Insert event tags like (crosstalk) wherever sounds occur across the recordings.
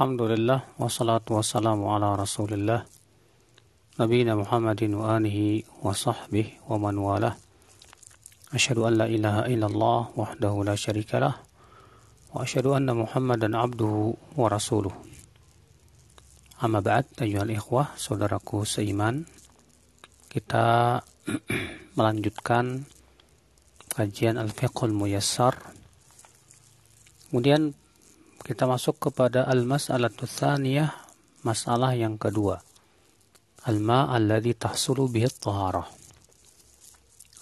Alhamdulillah wassalatu wassalamu ala Rasulillah nabiyina Muhammadin wa alihi wa sahbihi wa man walah. Asyhadu an la ilaha illallah wahdahu la syarikalah wa asyhadu anna Muhammadan abduhu wa rasuluh. Amma ba'd ayyuhal ikhwah, saudaraku seiman. Kita (clears throat) melanjutkan kajian Al-Fiqhul Muyassar. Kemudian kita masuk kepada al-mas'alatu tsaniyah, masalah yang kedua. Al-ma' alladhi tahsulu bihi taharah.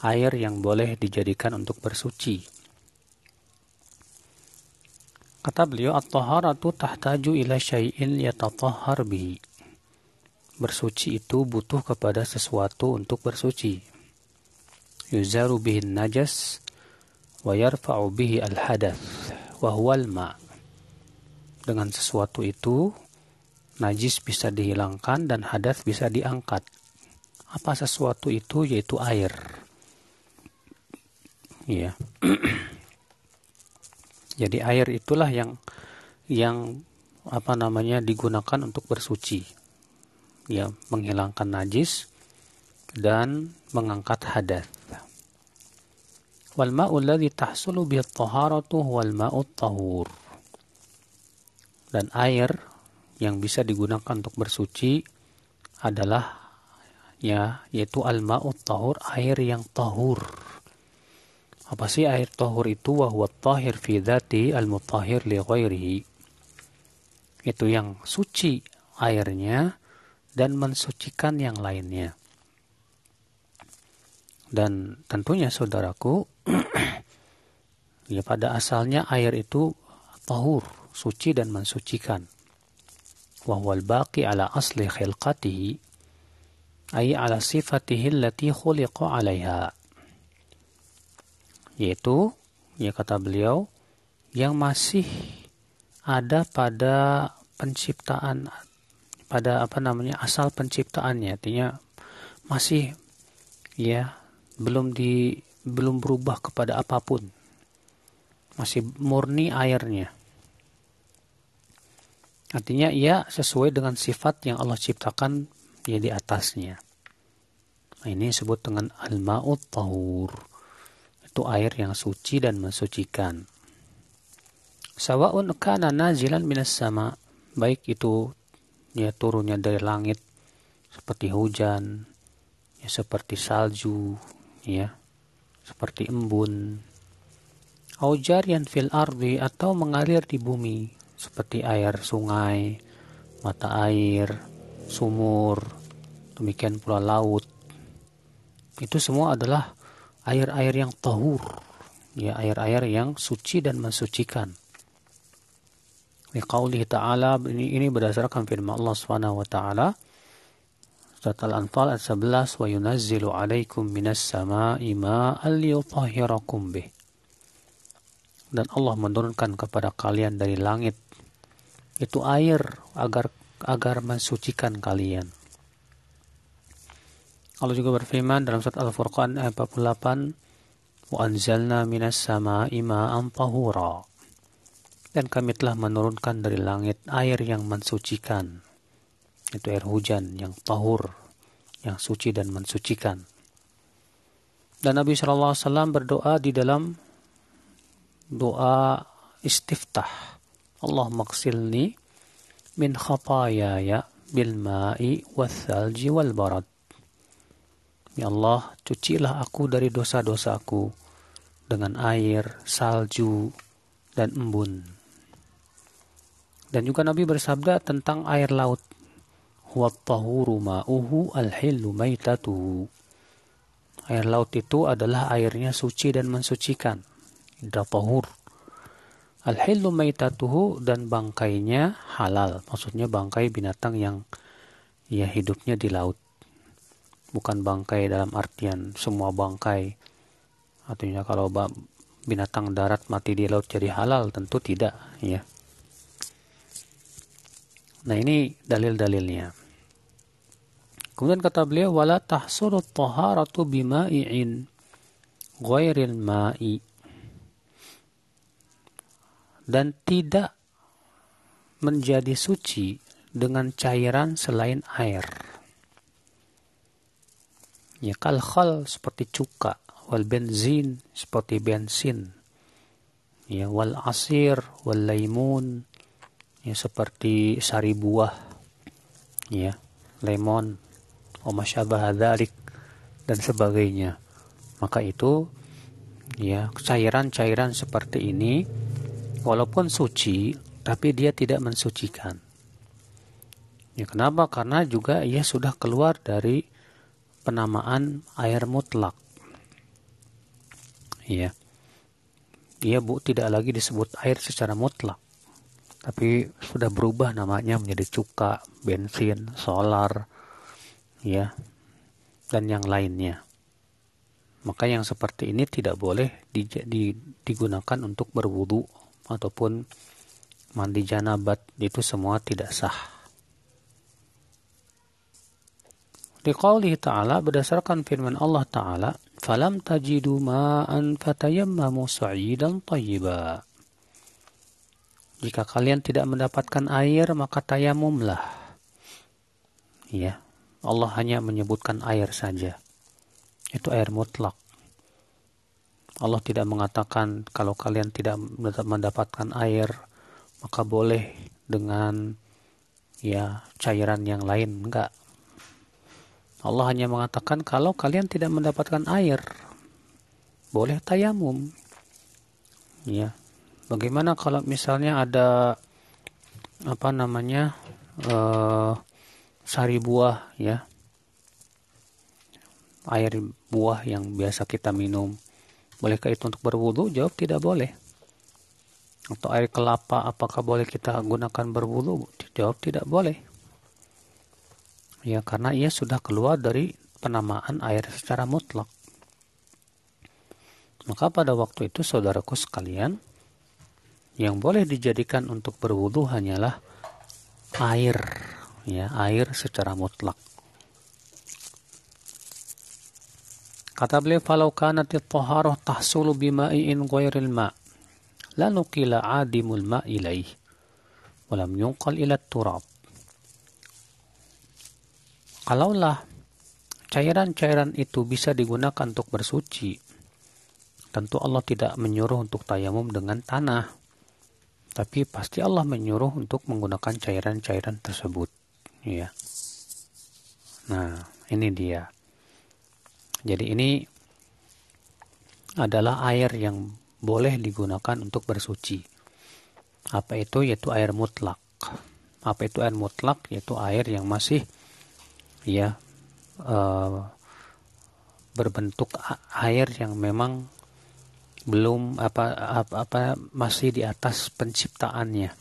Air yang boleh dijadikan untuk bersuci. Kata beliau, at-taharatu tahtaju ila syai'in yatatahhar bihi. Bersuci itu butuh kepada sesuatu untuk bersuci. Yuzaru bihi najas wa yarfa'u bihi al-hadath wa huwa al-ma' dengan sesuatu itu najis bisa dihilangkan dan hadas bisa diangkat. Apa sesuatu itu yaitu air. Ya. (clears throat) Jadi air itulah yang yang apa namanya digunakan untuk bersuci. Ya, menghilangkan najis dan mengangkat hadas. Wal ma'u alladhi tahsulu bihi at-taharatu wal ma'u tahur dan air yang bisa digunakan untuk bersuci adalah ya yaitu al-ma'ut tahur air yang tahur. Apa sih air tahur itu? Wa huwa tahir fi dzati al-mutahhir li ghairihi. Itu yang suci airnya dan mensucikan yang lainnya. Dan tentunya saudaraku (clears throat) ya pada asalnya air itu tahur suci dan mensucikan. Wahwal baqi ala asli khilqatihi ay ala sifatihi allati khuliqa alaiha. Yaitu, ya kata beliau, yang masih ada pada penciptaan pada apa namanya asal penciptaannya artinya masih ya belum di belum berubah kepada apa pun masih murni airnya Artinya ia sesuai dengan sifat yang Allah ciptakan ya di atasnya. Nah, ini disebut dengan al-ma'ut tahur. Itu air yang suci dan mensucikan. Sawa'un kana nazilan minas sama. Baik itu ya turunnya dari langit seperti hujan, ya seperti salju, ya seperti embun. Aujarian fil ardi atau mengalir di bumi seperti air sungai, mata air, sumur, demikian pula laut. Itu semua adalah air-air yang tahur, ya air-air yang suci dan mensucikan. Liqaulihi ta'ala ini, ini berdasarkan firman Allah Subhanahu wa taala Surat Al-Anfal ayat 11 wa yunazzilu 'alaikum minas sama'i ma'an liyutahhirakum bih. Dan Allah menurunkan kepada kalian dari langit itu air agar agar mensucikan kalian. Allah juga berfirman dalam surat Al-Furqan ayat 48, "Wa anzalna minas sama'i ma'an tahura." Dan kami telah menurunkan dari langit air yang mensucikan. Itu air hujan yang tahur, yang suci dan mensucikan. Dan Nabi Shallallahu Alaihi Wasallam berdoa di dalam doa istiftah Allah maksilni min khatayaya bil ma'i wasalji wal barad. Ya Allah, cucilah aku dari dosa-dosaku dengan air, salju, dan embun. Dan juga Nabi bersabda tentang air laut. Huwa tahuru ma'uhu al-hillu maitatuhu. Air laut itu adalah airnya suci dan mensucikan. Indah tahur. Al-hillu maitatuhu dan bangkainya halal. Maksudnya bangkai binatang yang ya hidupnya di laut. Bukan bangkai dalam artian semua bangkai. Artinya kalau binatang darat mati di laut jadi halal tentu tidak ya. Nah ini dalil-dalilnya. Kemudian kata beliau wala tahsulu taharatu bima'i'in ghairil ma'i dan tidak menjadi suci dengan cairan selain air. Ya kal khal seperti cuka, wal benzin seperti bensin. Ya wal asir, wal laimun ya seperti sari buah. Ya, lemon, wa masyabah dan sebagainya. Maka itu ya cairan-cairan seperti ini walaupun suci tapi dia tidak mensucikan. Ya kenapa? Karena juga ia sudah keluar dari penamaan air mutlak. Ya. Dia bu tidak lagi disebut air secara mutlak. Tapi sudah berubah namanya menjadi cuka, bensin, solar, ya, dan yang lainnya. Maka yang seperti ini tidak boleh di, di, digunakan untuk berwudu ataupun mandi janabat itu semua tidak sah. Liqaulihi ta'ala berdasarkan firman Allah ta'ala falam tajidu ma'an fatayammamu sa'idan tayyiba. Jika kalian tidak mendapatkan air maka tayamumlah. Ya Allah hanya menyebutkan air saja. Itu air mutlak Allah tidak mengatakan kalau kalian tidak mendapatkan air maka boleh dengan ya cairan yang lain enggak Allah hanya mengatakan kalau kalian tidak mendapatkan air, boleh tayamum. Ya. Bagaimana kalau misalnya ada apa namanya uh, sari buah ya air buah yang biasa kita minum bolehkah itu untuk berwudu? Jawab tidak boleh. Atau air kelapa apakah boleh kita gunakan berwudu? Jawab tidak boleh. Ya karena ia sudah keluar dari penamaan air secara mutlak. Maka pada waktu itu saudaraku sekalian, yang boleh dijadikan untuk berwudu hanyalah air, ya air secara mutlak. Kata beliau, "Falau kanat at-taharah tahsulu bima'in ghairil ma' la nuqila 'adimul ma' ilaih wa lam yunqal ila turab." Kalaulah cairan-cairan itu bisa digunakan untuk bersuci, tentu Allah tidak menyuruh untuk tayamum dengan tanah. Tapi pasti Allah menyuruh untuk menggunakan cairan-cairan tersebut. Ya. Nah, ini dia. Jadi ini adalah air yang boleh digunakan untuk bersuci. Apa itu? Yaitu air mutlak. Apa itu air mutlak? Yaitu air yang masih ya uh, berbentuk air yang memang belum apa, apa apa masih di atas penciptaannya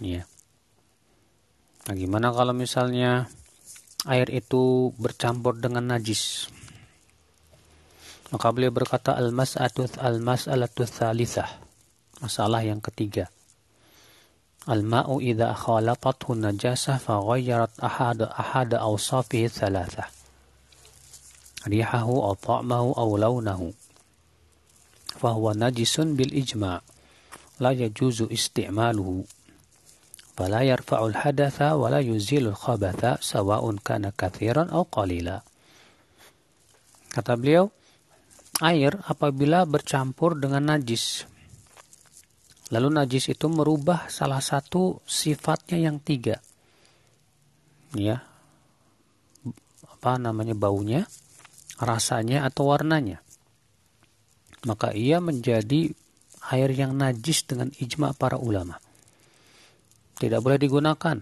ya nah gimana kalau misalnya air itu bercampur dengan najis. Maka beliau berkata almas atuth almas alatuth tsalitsah. Masalah yang ketiga. Al-ma'u idza khalatathu najasah faghayyarat ahada ahada awsafihi thalathah. Rihahu aw ta'mahu aw launahu. Fahuwa najisun bil ijma' la yajuzu isti'maluhu. فلا يرفع الحدث ولا يزيل الخبث سواء كان كثيرا أو قليلا Kata beliau, air apabila bercampur dengan najis, Lalu najis itu merubah salah satu sifatnya yang tiga. Ya. Apa namanya baunya, rasanya atau warnanya. Maka ia menjadi air yang najis dengan ijma para ulama. Tidak boleh digunakan.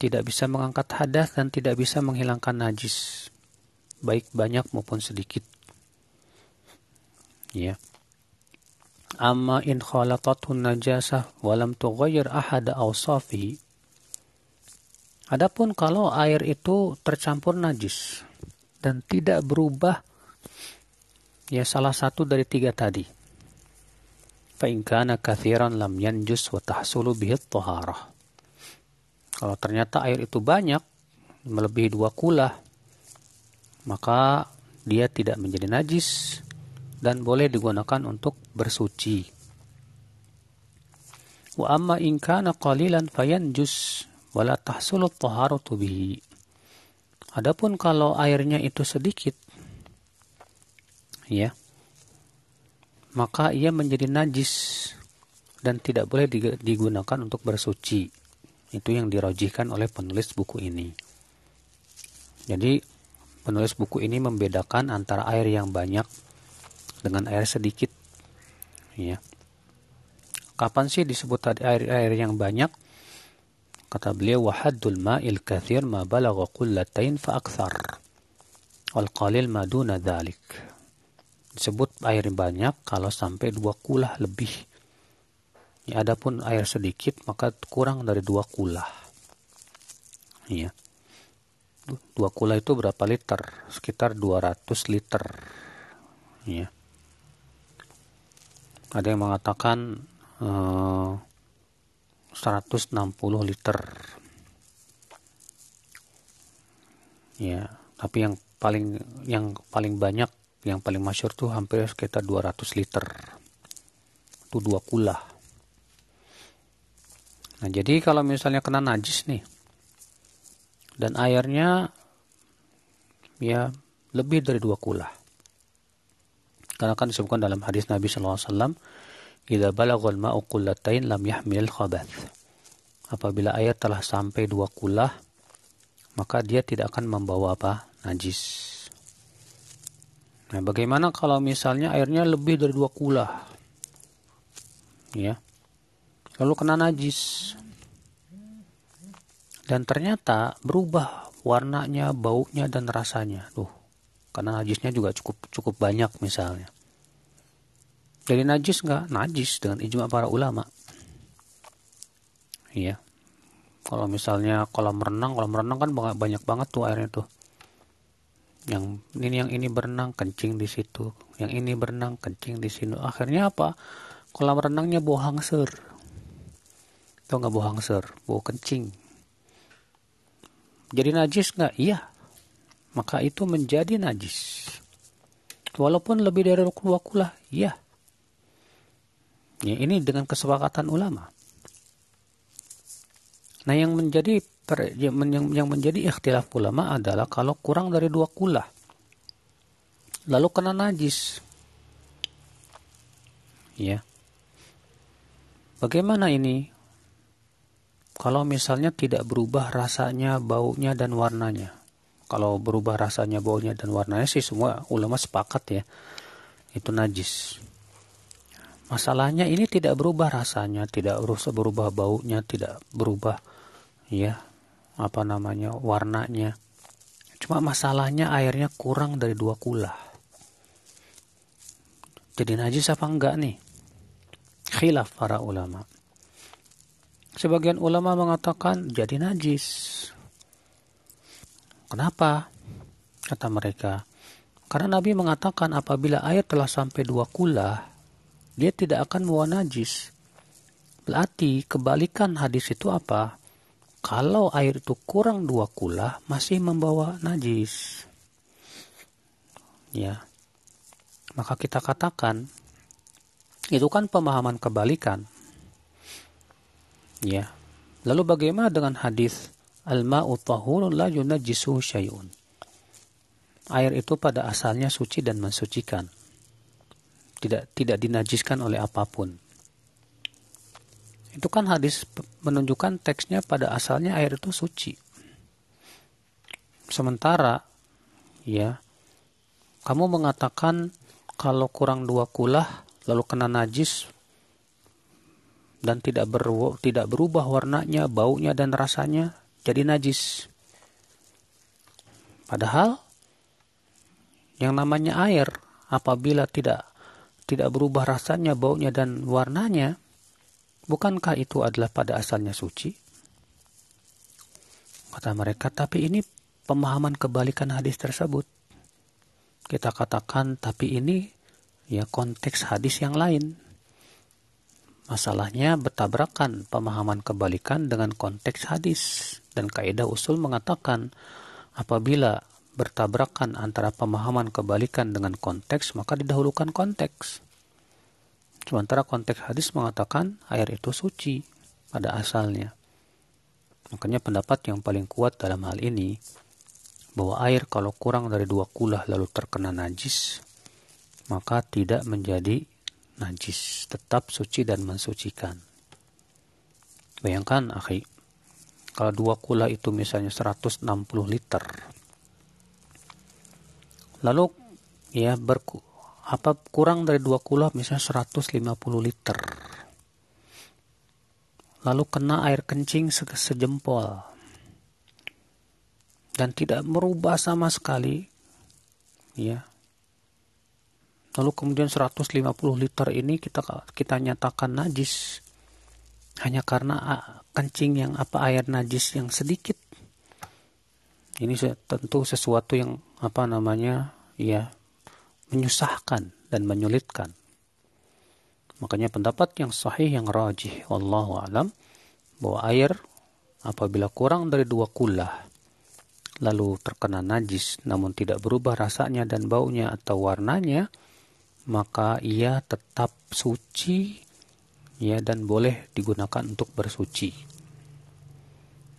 Tidak bisa mengangkat hadas dan tidak bisa menghilangkan najis. Baik banyak maupun sedikit. Ya. Amma in khalatathu najasah walam tughayyir ahada awsafihi. Adapun kalau air itu tercampur najis dan tidak berubah ya salah satu dari tiga tadi. Kana kathiran lam yanjus wa tahsulu bihi taharah. Kalau ternyata air itu banyak melebihi dua kula maka dia tidak menjadi najis dan boleh digunakan untuk bersuci. Wa amma in kana qalilan fayanjus wala tahsulu taharatu bihi. Adapun kalau airnya itu sedikit ya maka ia menjadi najis dan tidak boleh digunakan untuk bersuci. Itu yang dirojihkan oleh penulis buku ini. Jadi penulis buku ini membedakan antara air yang banyak dengan air sedikit. Ya. Kapan sih disebut tadi air-air yang banyak? Kata beliau wahaddul ma'il kathir ma balagha qullatain fa akthar. Wal qalil ma duna dhalik. Disebut air banyak kalau sampai dua kulah lebih. Ya, adapun air sedikit maka kurang dari dua kulah. Ya. Dua kulah itu berapa liter? Sekitar 200 liter. Ya. Ada yang mengatakan uh, 160 liter. Ya, tapi yang paling yang paling banyak yang paling masyur tuh hampir sekitar 200 liter. Itu dua kulah. Nah, jadi kalau misalnya kena najis nih, dan airnya ya lebih dari dua kulah. Karena kan disebutkan dalam hadis Nabi SAW, Idza balaghal ma'u qullatain lam yahmil khabath. Apabila air telah sampai dua kulah, maka dia tidak akan membawa apa? Najis. Nah, bagaimana kalau misalnya airnya lebih dari dua kulah? Ya, lalu kena najis dan ternyata berubah warnanya, baunya dan rasanya. Tuh, karena najisnya juga cukup cukup banyak misalnya. Jadi najis nggak? Najis dengan ijma para ulama. Iya. Kalau misalnya kolam renang, kolam renang kan banyak banget tuh airnya tuh. Yang ini yang ini berenang kencing di situ, yang ini berenang kencing di sini. Akhirnya apa? Kolam renangnya bau hangser itu nggak bau hangser, bau kencing. Jadi najis nggak? Iya. Maka itu menjadi najis. Walaupun lebih dari dua kulah, iya. Ya, ini dengan kesepakatan ulama. Nah, yang menjadi yang, yang menjadi ikhtilaf ulama adalah kalau kurang dari dua kulah, lalu kena najis. Ya. Bagaimana ini? Kalau misalnya tidak berubah rasanya, baunya, dan warnanya. Kalau berubah rasanya, baunya, dan warnanya sih semua ulama sepakat ya. Itu najis. Masalahnya ini tidak berubah rasanya, tidak berubah baunya, tidak berubah ya apa namanya warnanya. Cuma masalahnya airnya kurang dari dua kula. Jadi najis apa enggak nih? Khilaf para ulama. Sebagian ulama mengatakan jadi najis. Kenapa? Kata mereka. Karena Nabi mengatakan apabila air telah sampai dua kula, dia tidak akan membawa najis. Berarti kebalikan hadis itu apa? Kalau air itu kurang dua kula, masih membawa najis. Ya. Maka kita katakan, itu kan pemahaman kebalikan Ya. Lalu bagaimana dengan hadis al-ma'u tahurun la yunajjisu syai'un? Air itu pada asalnya suci dan mensucikan. Tidak tidak dinajiskan oleh apa pun. Itu kan hadis menunjukkan teksnya pada asalnya air itu suci. Sementara ya kamu mengatakan kalau kurang dua kulah lalu kena najis dan tidak ber, tidak berubah warnanya, baunya dan rasanya jadi najis. Padahal yang namanya air apabila tidak tidak berubah rasanya, baunya dan warnanya, bukankah itu adalah pada asalnya suci? Kata mereka, tapi ini pemahaman kebalikan hadis tersebut. Kita katakan, tapi ini ya konteks hadis yang lain Masalahnya bertabrakan pemahaman kebalikan dengan konteks hadis dan kaidah usul mengatakan apabila bertabrakan antara pemahaman kebalikan dengan konteks maka didahulukan konteks. Sementara konteks hadis mengatakan air itu suci pada asalnya. Makanya pendapat yang paling kuat dalam hal ini bahwa air kalau kurang dari dua kulah lalu terkena najis maka tidak menjadi najis, tetap suci dan mensucikan. Bayangkan, akhi, kalau dua kula itu misalnya 160 liter, lalu ya berku, apa kurang dari dua kula misalnya 150 liter, lalu kena air kencing se sejempol. Dan tidak merubah sama sekali, ya. Lalu kemudian 150 liter ini kita kita nyatakan najis. Hanya karena kencing yang apa air najis yang sedikit. Ini tentu sesuatu yang apa namanya ya menyusahkan dan menyulitkan makanya pendapat yang sahih yang rajih wallahu alam bahwa air apabila kurang dari dua kulah lalu terkena najis namun tidak berubah rasanya dan baunya atau warnanya maka ia tetap suci ya dan boleh digunakan untuk bersuci.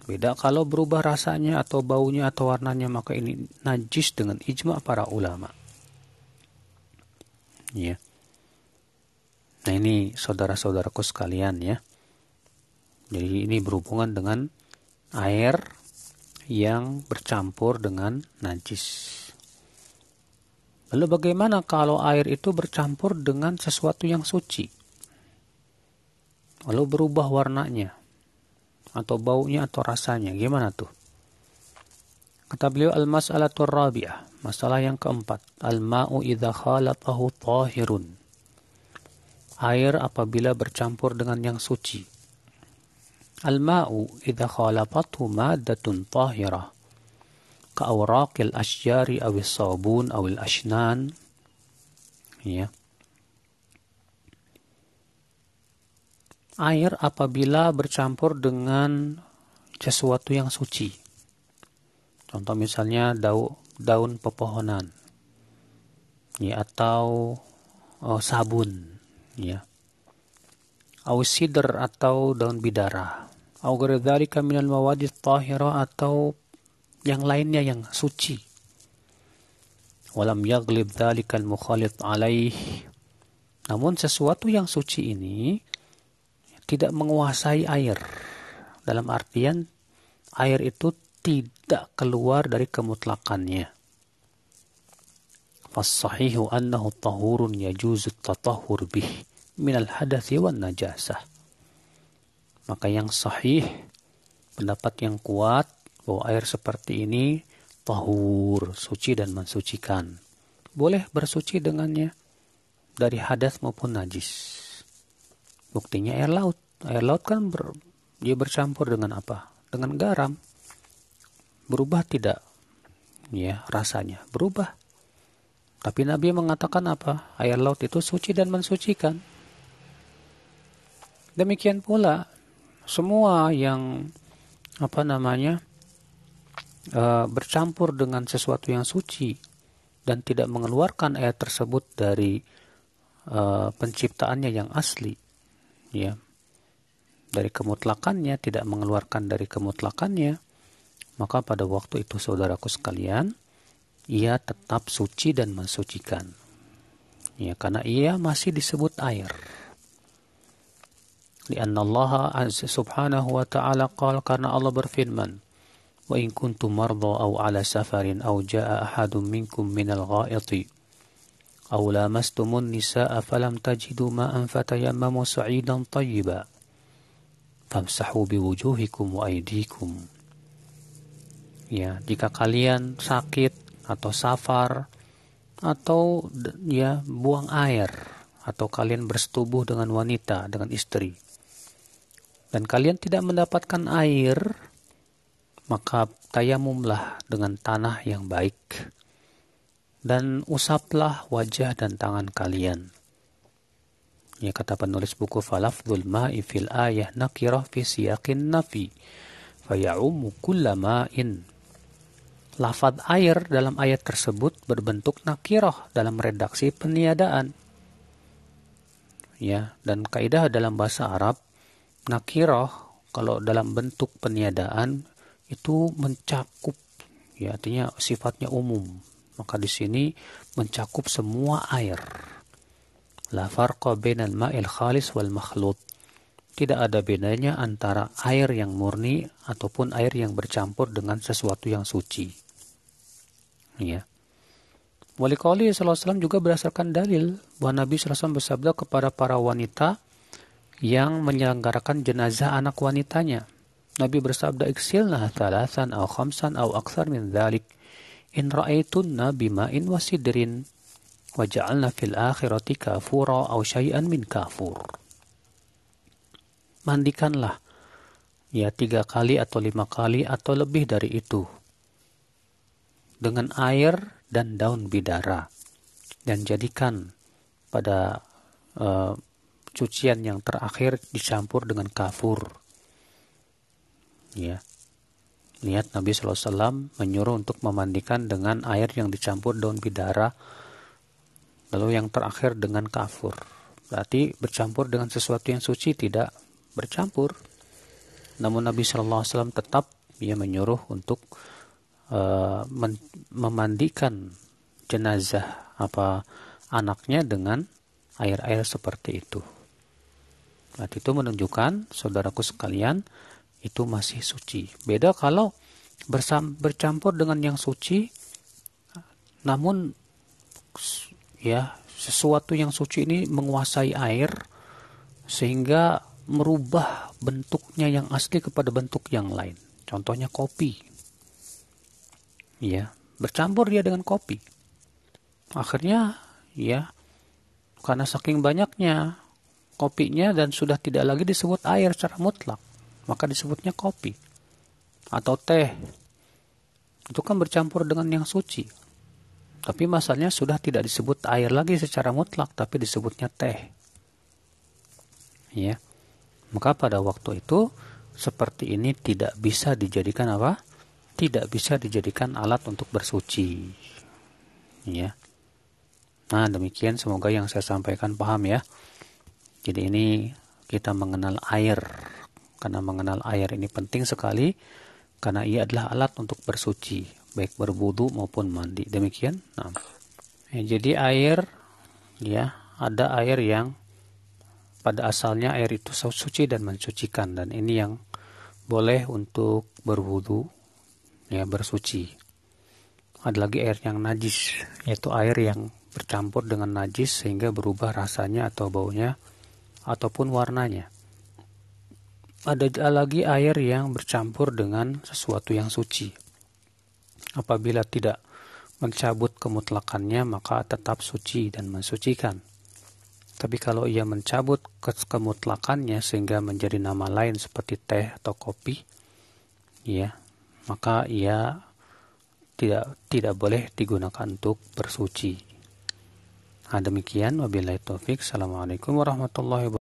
Beda kalau berubah rasanya atau baunya atau warnanya maka ini najis dengan ijma para ulama. Ya. Nah ini saudara-saudaraku sekalian ya. Jadi ini berhubungan dengan air yang bercampur dengan najis. Lalu bagaimana kalau air itu bercampur dengan sesuatu yang suci? Lalu berubah warnanya atau baunya atau rasanya, gimana tuh? Kata beliau al-mas'alatul rabi'ah, Masalah yang keempat, al-ma'u idza khalatahu tahirun. Air apabila bercampur dengan yang suci. Al-ma'u idza khalatahu maddatun tahirah. Ka'awraqil asyari awis sabun awil ashnan. Ya. Air apabila bercampur dengan sesuatu yang suci. Contoh misalnya daun daun pepohonan ya atau oh, sabun ya au sidr atau daun bidara au ghairu minal mawadi tahira atau yang lainnya yang suci. Walam yaglib dhalikal mukhalit alaih. Namun sesuatu yang suci ini tidak menguasai air. Dalam artian air itu tidak keluar dari kemutlakannya. Fassahihu annahu tahurun yajuzu tatahur bih minal hadathi wan najasah. Maka yang sahih, pendapat yang kuat, bahwa air seperti ini tahur, suci dan mensucikan. Boleh bersuci dengannya dari hadas maupun najis. Buktinya air laut. Air laut kan ber, dia bercampur dengan apa? Dengan garam. Berubah tidak? Ya, rasanya berubah. Tapi Nabi mengatakan apa? Air laut itu suci dan mensucikan. Demikian pula semua yang apa namanya uh, bercampur dengan sesuatu yang suci dan tidak mengeluarkan ayat tersebut dari uh, penciptaannya yang asli ya dari kemutlakannya tidak mengeluarkan dari kemutlakannya maka pada waktu itu saudaraku sekalian, ia tetap suci dan mensucikan. Ya, karena ia masih disebut air. Lianna Allah subhanahu wa ta'ala qal karena Allah berfirman, Wa in kuntum marda aw ala safarin Au jaa ahadun minkum minal ghaiti aw lamastumun nisaa falam tajidu ma'an fatayammamu sa'idan tayyiba famsahu biwujuhikum wa aydikum Ya, jika kalian sakit atau safar atau ya buang air atau kalian bersetubuh dengan wanita, dengan istri. Dan kalian tidak mendapatkan air, maka tayamumlah dengan tanah yang baik dan usaplah wajah dan tangan kalian. Ya kata penulis buku Falafdul ma'i fil ayah nakirah fi siyaqin nafi faya'umu kulla ma'in. Lafad air dalam ayat tersebut berbentuk nakirah dalam redaksi peniadaan. ya dan kaidah dalam bahasa Arab nakiroh kalau dalam bentuk peniadaan itu mencakup ya artinya sifatnya umum. Maka di sini mencakup semua air. La farqa bainal ma'il khalis wal makhlut. Tidak ada bedanya antara air yang murni ataupun air yang bercampur dengan sesuatu yang suci ya Wali Qali SAW juga berdasarkan dalil bahwa Nabi SAW bersabda kepada para wanita yang menyelenggarakan jenazah anak wanitanya. Nabi bersabda iksilna thalathan au khamsan au akthar min dhalik in ra'aitunna bima'in wasidrin waja'alna fil akhirati kafura au syai'an min kafur. Mandikanlah ya tiga kali atau lima kali atau lebih dari itu dengan air dan daun bidara dan jadikan pada uh, cucian yang terakhir dicampur dengan kafur. Ya. Lihat Nabi SAW menyuruh untuk memandikan dengan air yang dicampur daun bidara. Lalu yang terakhir dengan kafur. Berarti bercampur dengan sesuatu yang suci tidak bercampur. Namun Nabi SAW tetap ia menyuruh untuk uh, memandikan jenazah apa anaknya dengan air-air seperti itu. Berarti itu menunjukkan saudaraku sekalian itu masih suci. Beda kalau bersam, bercampur dengan yang suci namun ya sesuatu yang suci ini menguasai air sehingga merubah bentuknya yang asli kepada bentuk yang lain. Contohnya kopi ya bercampur dia dengan kopi. Akhirnya ya karena saking banyaknya kopinya dan sudah tidak lagi disebut air secara mutlak maka disebutnya kopi atau teh. Itu kan bercampur dengan yang suci. Tapi masalahnya sudah tidak disebut air lagi secara mutlak tapi disebutnya teh. Ya maka pada waktu itu seperti ini tidak bisa dijadikan apa tidak bisa dijadikan alat untuk bersuci. Ya. Nah, demikian semoga yang saya sampaikan paham ya. Jadi ini kita mengenal air. Karena mengenal air ini penting sekali karena ia adalah alat untuk bersuci, baik berwudu maupun mandi. Demikian. Nah. Ya, jadi air ya, ada air yang pada asalnya air itu suci dan mensucikan dan ini yang boleh untuk berwudu ya bersuci. Ada lagi air yang najis, yaitu air yang bercampur dengan najis sehingga berubah rasanya atau baunya ataupun warnanya. Ada lagi air yang bercampur dengan sesuatu yang suci. Apabila tidak mencabut kemutlakannya maka tetap suci dan mensucikan. Tapi kalau ia mencabut kemutlakannya sehingga menjadi nama lain seperti teh atau kopi, ya maka ia tidak tidak boleh digunakan untuk bersuci. Nah, demikian wabillahi taufik. Assalamualaikum warahmatullahi wabarakatuh.